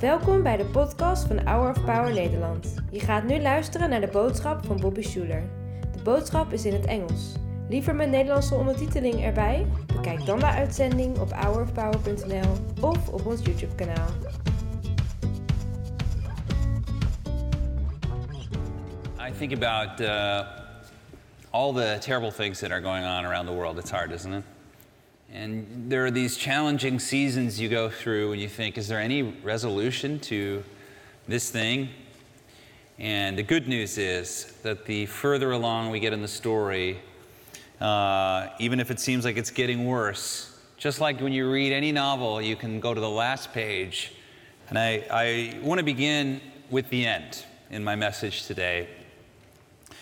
Welkom bij de podcast van Hour of Power Nederland. Je gaat nu luisteren naar de boodschap van Bobby Schuler. De boodschap is in het Engels. Liever met Nederlandse ondertiteling erbij? Bekijk dan de uitzending op hourofpower.nl of op ons YouTube kanaal. I think about uh, all the terrible things that are going on around the world. It's hard, isn't it? And there are these challenging seasons you go through and you think, is there any resolution to this thing? And the good news is that the further along we get in the story, uh, even if it seems like it's getting worse, just like when you read any novel, you can go to the last page. And I, I want to begin with the end in my message today. You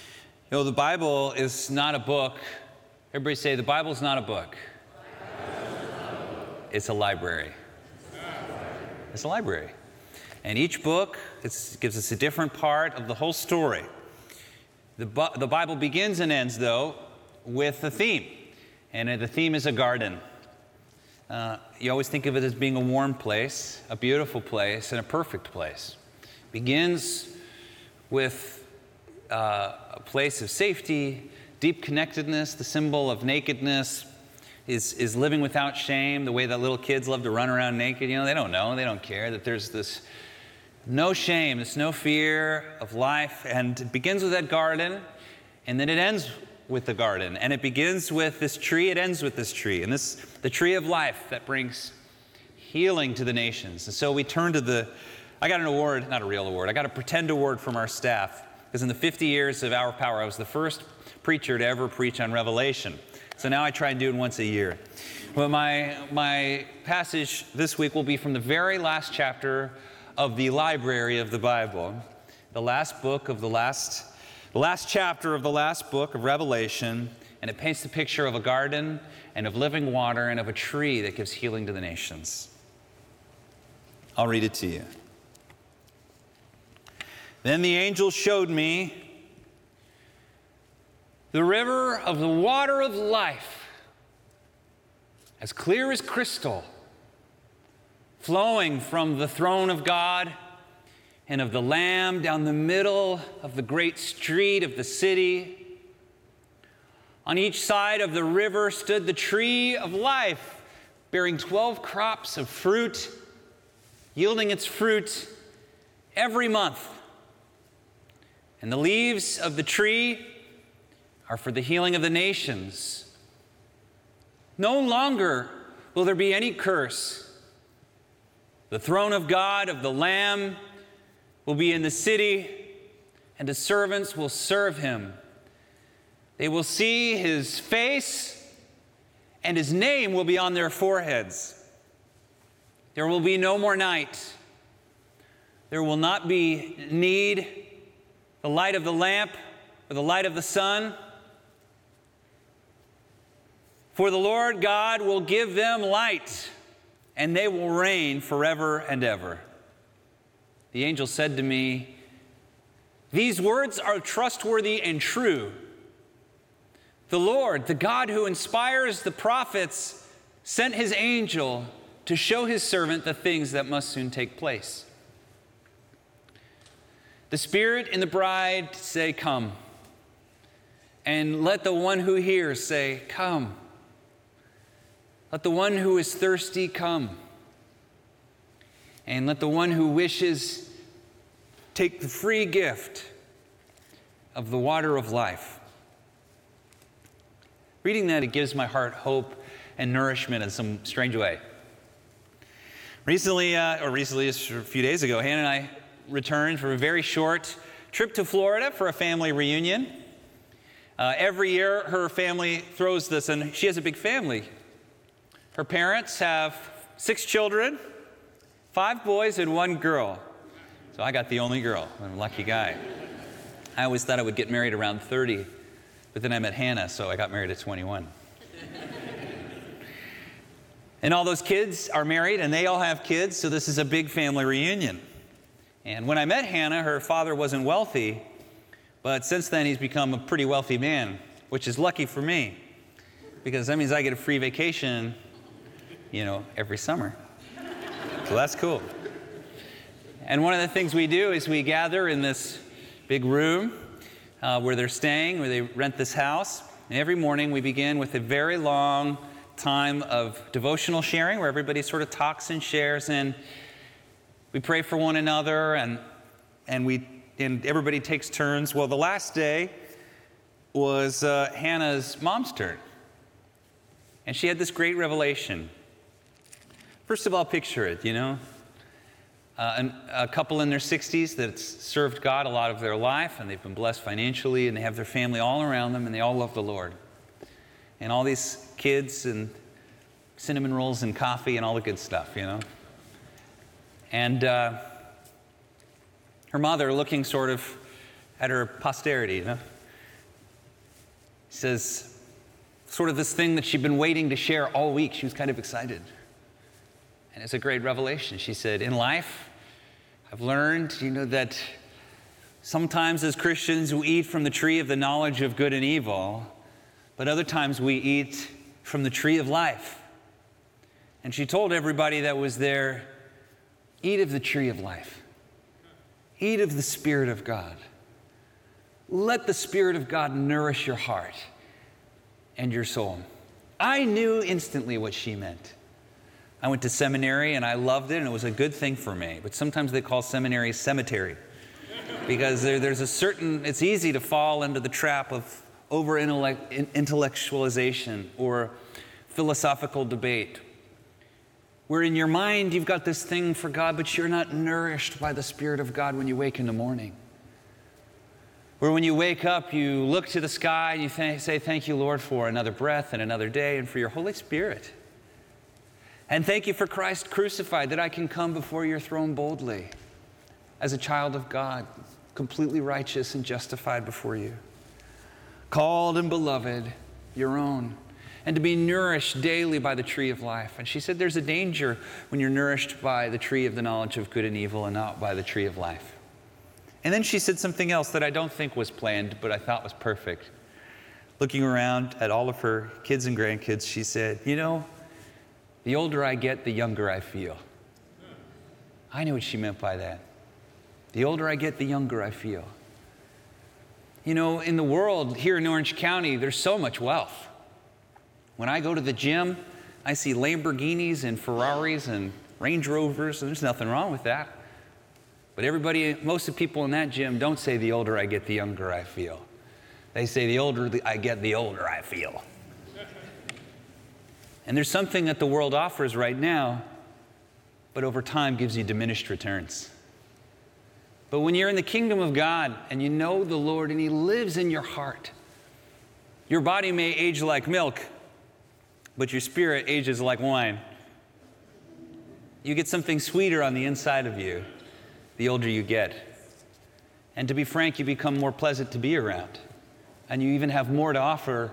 know, the Bible is not a book. Everybody say, the Bible is not a book. It's a library. It's a library. And each book gives us a different part of the whole story. The, the Bible begins and ends, though, with a theme. And the theme is a garden. Uh, you always think of it as being a warm place, a beautiful place, and a perfect place. Begins with uh, a place of safety, deep connectedness, the symbol of nakedness, is, is living without shame, the way that little kids love to run around naked. You know, they don't know, they don't care that there's this no shame, there's no fear of life. And it begins with that garden, and then it ends with the garden. And it begins with this tree, it ends with this tree. And this, the tree of life that brings healing to the nations. And so we turn to the, I got an award, not a real award, I got a pretend award from our staff. Because in the 50 years of Our Power, I was the first preacher to ever preach on Revelation. So now I try and do it once a year. Well, my, my passage this week will be from the very last chapter of the library of the Bible, the last book of the last, the last chapter of the last book of Revelation, and it paints the picture of a garden and of living water and of a tree that gives healing to the nations. I'll read it to you. Then the angel showed me the river of the water of life, as clear as crystal, flowing from the throne of God and of the Lamb down the middle of the great street of the city. On each side of the river stood the tree of life, bearing 12 crops of fruit, yielding its fruit every month. And the leaves of the tree are for the healing of the nations. No longer will there be any curse. The throne of God, of the Lamb, will be in the city, and his servants will serve him. They will see his face, and his name will be on their foreheads. There will be no more night. There will not be need, the light of the lamp, or the light of the sun for the Lord God will give them light, and they will reign forever and ever. The angel said to me, These words are trustworthy and true. The Lord, the God who inspires the prophets, sent his angel to show his servant the things that must soon take place. The Spirit and the bride say, Come. And let the one who hears say, Come. Let the one who is thirsty come. And let the one who wishes take the free gift of the water of life. Reading that, it gives my heart hope and nourishment in some strange way. Recently, uh, or recently, just a few days ago, Hannah and I returned for a very short trip to Florida for a family reunion. Uh, every year, her family throws this, and she has a big family. Her parents have six children, five boys and one girl. So I got the only girl. I'm a lucky guy. I always thought I would get married around 30, but then I met Hannah, so I got married at 21. and all those kids are married, and they all have kids, so this is a big family reunion. And when I met Hannah, her father wasn't wealthy, but since then he's become a pretty wealthy man, which is lucky for me, because that means I get a free vacation you know, every summer. So that's cool. And one of the things we do is we gather in this big room uh, where they're staying, where they rent this house. And every morning we begin with a very long time of devotional sharing where everybody sort of talks and shares and we pray for one another and, and, we, and everybody takes turns. Well, the last day was uh, Hannah's mom's turn. And she had this great revelation. First of all, picture it, you know. Uh, an, a couple in their 60s that served God a lot of their life, and they've been blessed financially, and they have their family all around them, and they all love the Lord. And all these kids, and cinnamon rolls, and coffee, and all the good stuff, you know. And uh, her mother, looking sort of at her posterity, you know, says, sort of this thing that she'd been waiting to share all week. She was kind of excited. And it's a great revelation. She said, In life, I've learned, you know, that sometimes as Christians we eat from the tree of the knowledge of good and evil, but other times we eat from the tree of life. And she told everybody that was there, Eat of the tree of life, eat of the Spirit of God. Let the Spirit of God nourish your heart and your soul. I knew instantly what she meant. I went to seminary and I loved it, and it was a good thing for me. But sometimes they call seminary cemetery because there, there's a certain, it's easy to fall into the trap of over intellectualization or philosophical debate, where in your mind you've got this thing for God, but you're not nourished by the Spirit of God when you wake in the morning. Where when you wake up, you look to the sky and you th- say, Thank you, Lord, for another breath and another day and for your Holy Spirit. And thank you for Christ crucified, that I can come before your throne boldly as a child of God, completely righteous and justified before you. Called and beloved, your own, and to be nourished daily by the tree of life. And she said, There's a danger when you're nourished by the tree of the knowledge of good and evil and not by the tree of life. And then she said something else that I don't think was planned, but I thought was perfect. Looking around at all of her kids and grandkids, she said, You know, the older I get, the younger I feel. I knew what she meant by that. The older I get, the younger I feel. You know, in the world here in Orange County, there's so much wealth. When I go to the gym, I see Lamborghinis and Ferraris and Range Rovers, and there's nothing wrong with that. But everybody, most of the people in that gym don't say the older I get, the younger I feel. They say the older I get, the older I feel. And there's something that the world offers right now, but over time gives you diminished returns. But when you're in the kingdom of God and you know the Lord and He lives in your heart, your body may age like milk, but your spirit ages like wine. You get something sweeter on the inside of you the older you get. And to be frank, you become more pleasant to be around. And you even have more to offer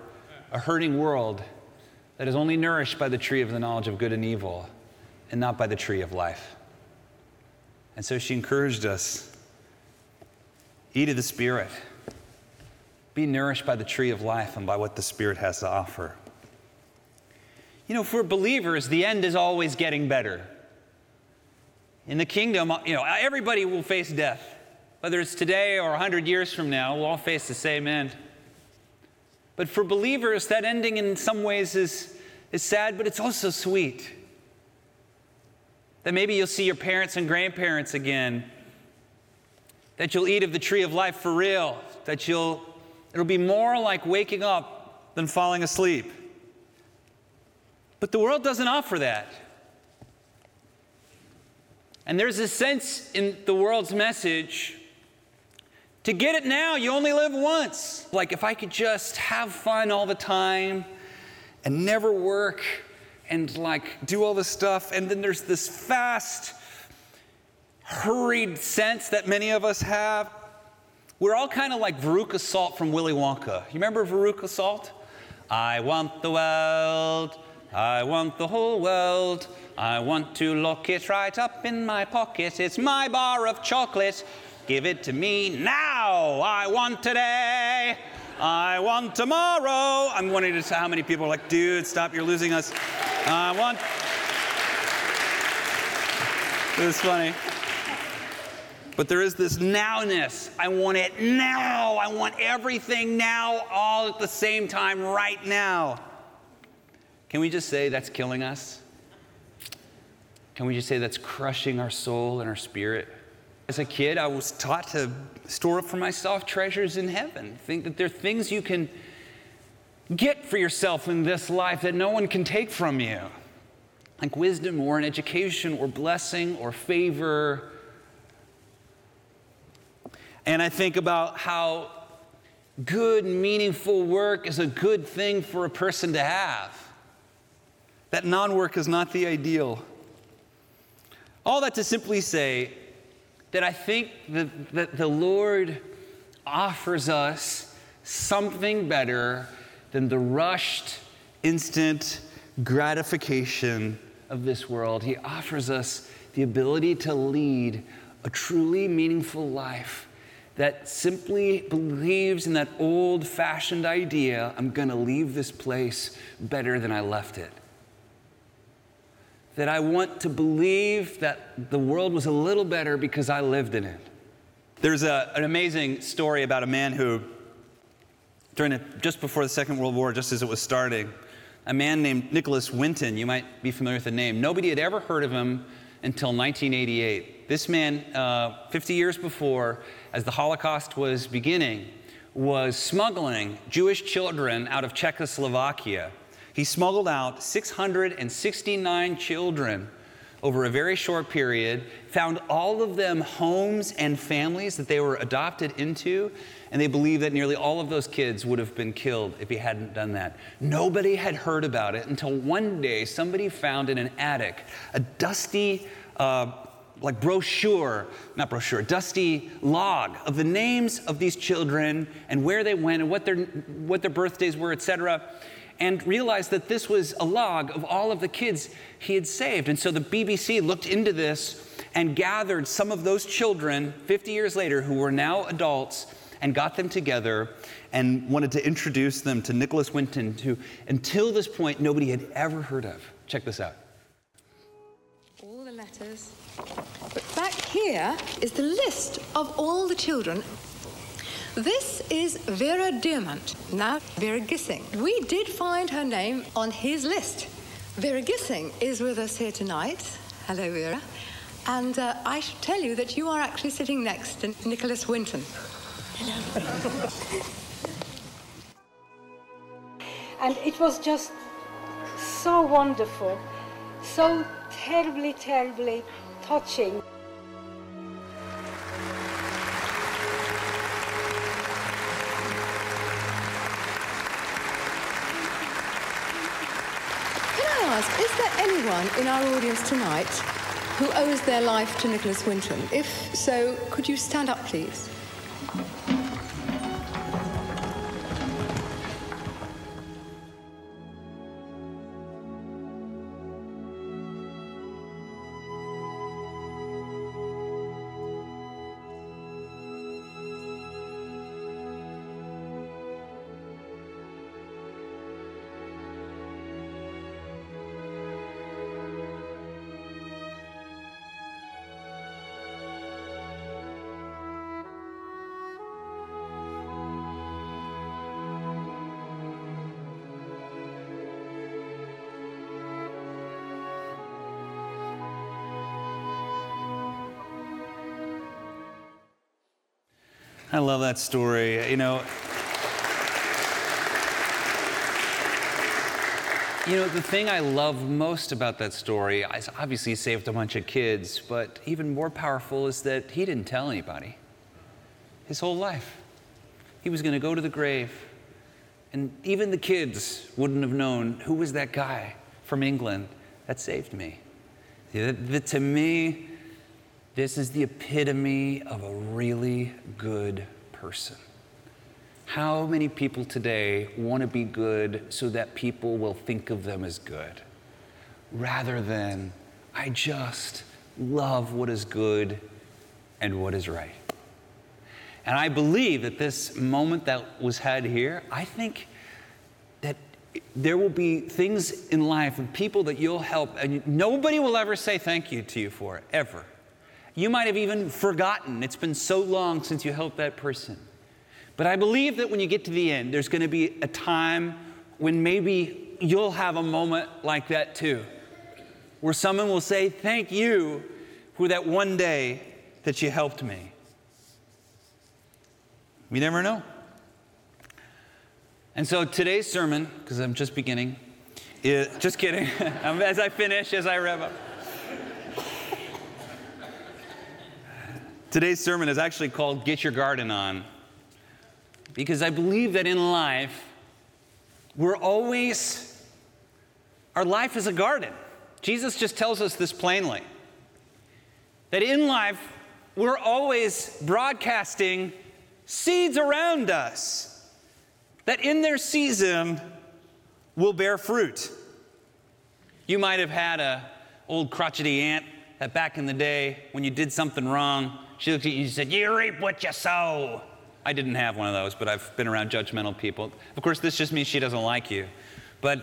a hurting world that is only nourished by the tree of the knowledge of good and evil and not by the tree of life. And so she encouraged us eat of the Spirit, be nourished by the tree of life and by what the Spirit has to offer. You know, for believers, the end is always getting better. In the kingdom, you know, everybody will face death. Whether it's today or 100 years from now, we'll all face the same end. But for believers, that ending in some ways is, is sad, but it's also sweet. That maybe you'll see your parents and grandparents again. That you'll eat of the tree of life for real. That you'll, it'll be more like waking up than falling asleep. But the world doesn't offer that. And there's a sense in the world's message to get it now, you only live once. Like if I could just have fun all the time and never work and like do all this stuff. And then there's this fast, hurried sense that many of us have. We're all kind of like Veruca Salt from Willy Wonka. You remember Veruca Salt? I want the world. I want the whole world. I want to lock it right up in my pocket. It's my bar of chocolate. Give it to me now. I want today. I want tomorrow. I'm wondering just how many people are like, dude, stop, you're losing us. I want. it was funny. But there is this nowness. I want it now. I want everything now, all at the same time, right now. Can we just say that's killing us? Can we just say that's crushing our soul and our spirit? As a kid, I was taught to store up for myself treasures in heaven. Think that there are things you can get for yourself in this life that no one can take from you, like wisdom or an education or blessing or favor. And I think about how good, meaningful work is a good thing for a person to have. That non work is not the ideal. All that to simply say that I think that, that the Lord offers us something better than the rushed, instant gratification of this world. He offers us the ability to lead a truly meaningful life that simply believes in that old fashioned idea I'm going to leave this place better than I left it. That I want to believe that the world was a little better because I lived in it. There's a, an amazing story about a man who during the, just before the Second World War, just as it was starting, a man named Nicholas Winton, you might be familiar with the name. Nobody had ever heard of him until 1988. This man, uh, 50 years before, as the Holocaust was beginning, was smuggling Jewish children out of Czechoslovakia. He smuggled out 669 children over a very short period, found all of them homes and families that they were adopted into, and they believe that nearly all of those kids would have been killed if he hadn't done that. Nobody had heard about it until one day somebody found in an attic a dusty, uh, like brochure, not brochure, dusty log of the names of these children and where they went and what their, what their birthdays were, etc and realized that this was a log of all of the kids he had saved. And so the BBC looked into this and gathered some of those children 50 years later who were now adults and got them together and wanted to introduce them to Nicholas Winton, who until this point nobody had ever heard of. Check this out. All the letters. But back here is the list of all the children. This is Vera Diamant, now Vera Gissing. We did find her name on his list. Vera Gissing is with us here tonight. Hello, Vera. And uh, I should tell you that you are actually sitting next to Nicholas Winton. Hello. and it was just so wonderful, so terribly, terribly touching. Anyone in our audience tonight who owes their life to Nicholas Winton? If so, could you stand up, please? I love that story. You know, you know, the thing I love most about that story is obviously he saved a bunch of kids, but even more powerful is that he didn't tell anybody his whole life. He was going to go to the grave, and even the kids wouldn't have known who was that guy from England that saved me. To me, this is the epitome of a really good person. How many people today want to be good so that people will think of them as good? Rather than, I just love what is good and what is right. And I believe that this moment that was had here, I think that there will be things in life and people that you'll help, and nobody will ever say thank you to you for it, ever. You might have even forgotten. It's been so long since you helped that person. But I believe that when you get to the end, there's going to be a time when maybe you'll have a moment like that too, where someone will say, Thank you for that one day that you helped me. We never know. And so today's sermon, because I'm just beginning, is, just kidding, as I finish, as I rev up. Today's sermon is actually called Get Your Garden On, because I believe that in life, we're always, our life is a garden. Jesus just tells us this plainly that in life, we're always broadcasting seeds around us that in their season will bear fruit. You might have had a old crotchety aunt that back in the day when you did something wrong, she looked at you and said, You reap what you sow. I didn't have one of those, but I've been around judgmental people. Of course, this just means she doesn't like you. But,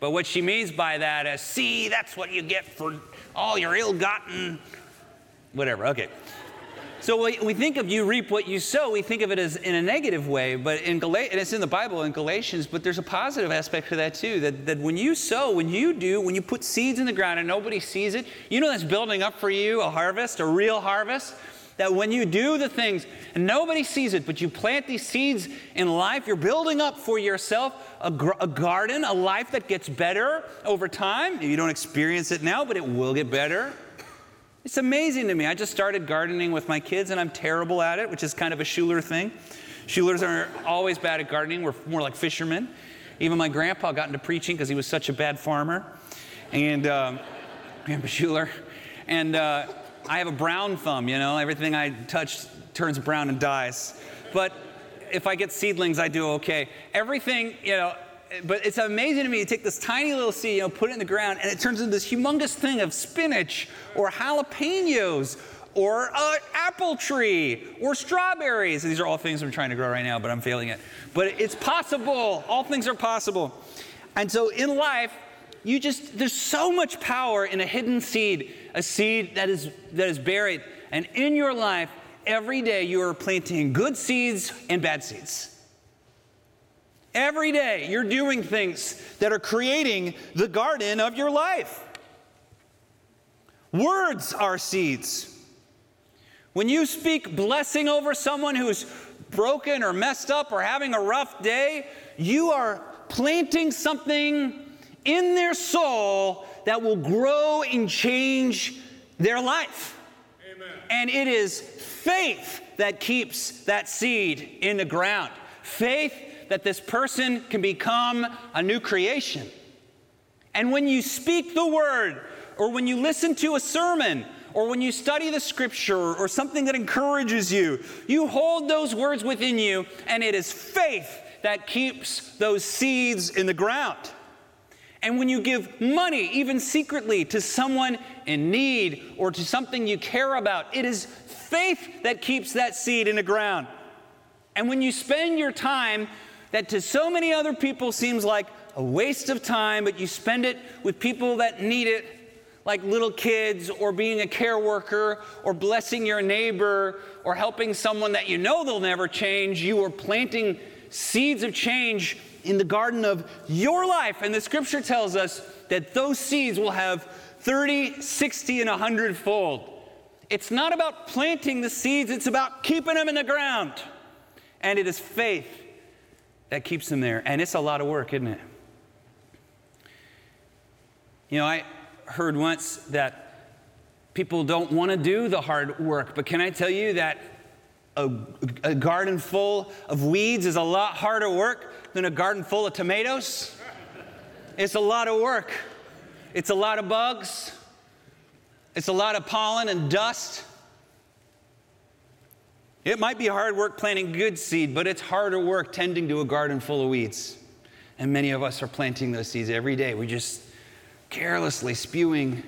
but what she means by that is, see, that's what you get for all your ill gotten, whatever. Okay. So we think of you reap what you sow, we think of it as in a negative way, but in Gal- and it's in the Bible in Galatians, but there's a positive aspect to that too. That, that when you sow, when you do, when you put seeds in the ground and nobody sees it, you know that's building up for you a harvest, a real harvest. That when you do the things and nobody sees it, but you plant these seeds in life, you're building up for yourself a, gr- a garden, a life that gets better over time. You don't experience it now, but it will get better. It's amazing to me. I just started gardening with my kids and I'm terrible at it, which is kind of a Schuller thing. Schullers are always bad at gardening. We're more like fishermen. Even my grandpa got into preaching because he was such a bad farmer. And um, Grandpa Schuller. And uh, I have a brown thumb, you know, everything I touch turns brown and dies. But if I get seedlings, I do okay. Everything, you know, but it's amazing to me. You take this tiny little seed, you know, put it in the ground, and it turns into this humongous thing of spinach or jalapenos or an apple tree or strawberries. These are all things I'm trying to grow right now, but I'm failing it. But it's possible. All things are possible. And so in life, you just there's so much power in a hidden seed, a seed that is that is buried. And in your life, every day you are planting good seeds and bad seeds. Every day, you're doing things that are creating the garden of your life. Words are seeds. When you speak blessing over someone who's broken or messed up or having a rough day, you are planting something in their soul that will grow and change their life. Amen. And it is faith that keeps that seed in the ground. Faith that this person can become a new creation. And when you speak the word, or when you listen to a sermon, or when you study the scripture, or something that encourages you, you hold those words within you, and it is faith that keeps those seeds in the ground. And when you give money, even secretly, to someone in need or to something you care about, it is faith that keeps that seed in the ground. And when you spend your time that to so many other people seems like a waste of time, but you spend it with people that need it, like little kids, or being a care worker, or blessing your neighbor, or helping someone that you know they'll never change, you are planting seeds of change in the garden of your life. And the scripture tells us that those seeds will have 30, 60, and 100 fold. It's not about planting the seeds, it's about keeping them in the ground. And it is faith that keeps them there. And it's a lot of work, isn't it? You know, I heard once that people don't want to do the hard work, but can I tell you that a, a, garden full of weeds is a lot harder work than a garden full of tomatoes? It's a lot of work. It's a lot of bugs. It's a lot of pollen and dust. It might be hard work planting good seed, but it's harder work tending to a garden full of weeds. And many of us are planting those seeds every day. We just carelessly spewing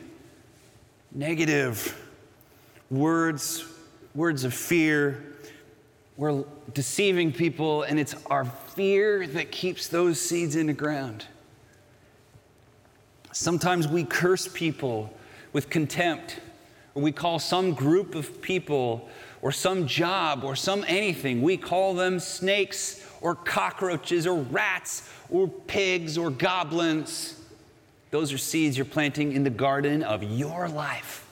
negative words, words of fear. We're deceiving people, and it's our fear that keeps those seeds in the ground. Sometimes we curse people with contempt, or we call some group of people, or some job, or some anything, we call them snakes, or cockroaches, or rats, or pigs, or goblins. Those are seeds you're planting in the garden of your life.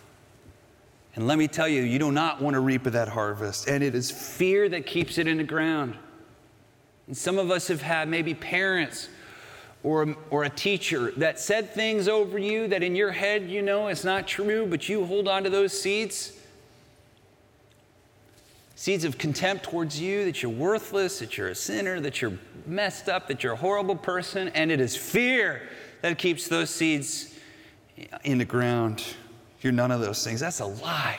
And let me tell you, you do not want to reap that harvest. And it is fear that keeps it in the ground. And some of us have had maybe parents or, or a teacher that said things over you that in your head you know it's not true, but you hold on to those seeds. Seeds of contempt towards you, that you're worthless, that you're a sinner, that you're messed up, that you're a horrible person, and it is fear that keeps those seeds in the ground. You're none of those things. That's a lie.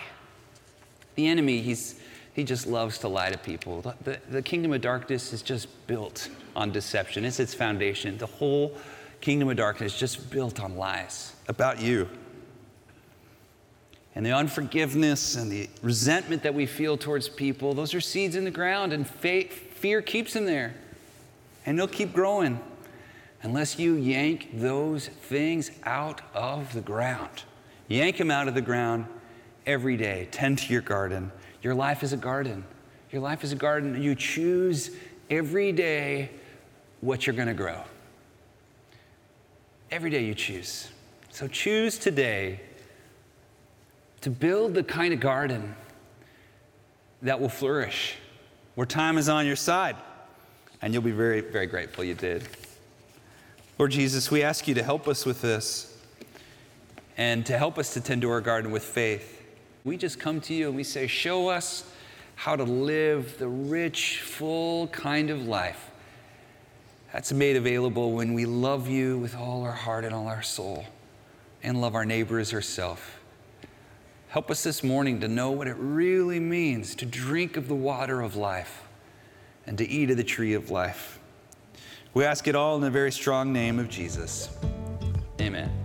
The enemy, he's, he just loves to lie to people. The, the, the kingdom of darkness is just built on deception, it's its foundation. The whole kingdom of darkness is just built on lies about you. And the unforgiveness and the resentment that we feel towards people, those are seeds in the ground, and fear keeps them there. And they'll keep growing unless you yank those things out of the ground. Yank them out of the ground every day. Tend to your garden. Your life is a garden. Your life is a garden. You choose every day what you're going to grow. Every day you choose. So choose today to build the kind of garden that will flourish, where time is on your side. And you'll be very, very grateful you did. Lord Jesus, we ask you to help us with this and to help us to tend to our garden with faith. We just come to you and we say, Show us how to live the rich, full kind of life that's made available when we love you with all our heart and all our soul and love our neighbor as ourselves. Help us this morning to know what it really means to drink of the water of life and to eat of the tree of life. We ask it all in the very strong name of Jesus. Amen.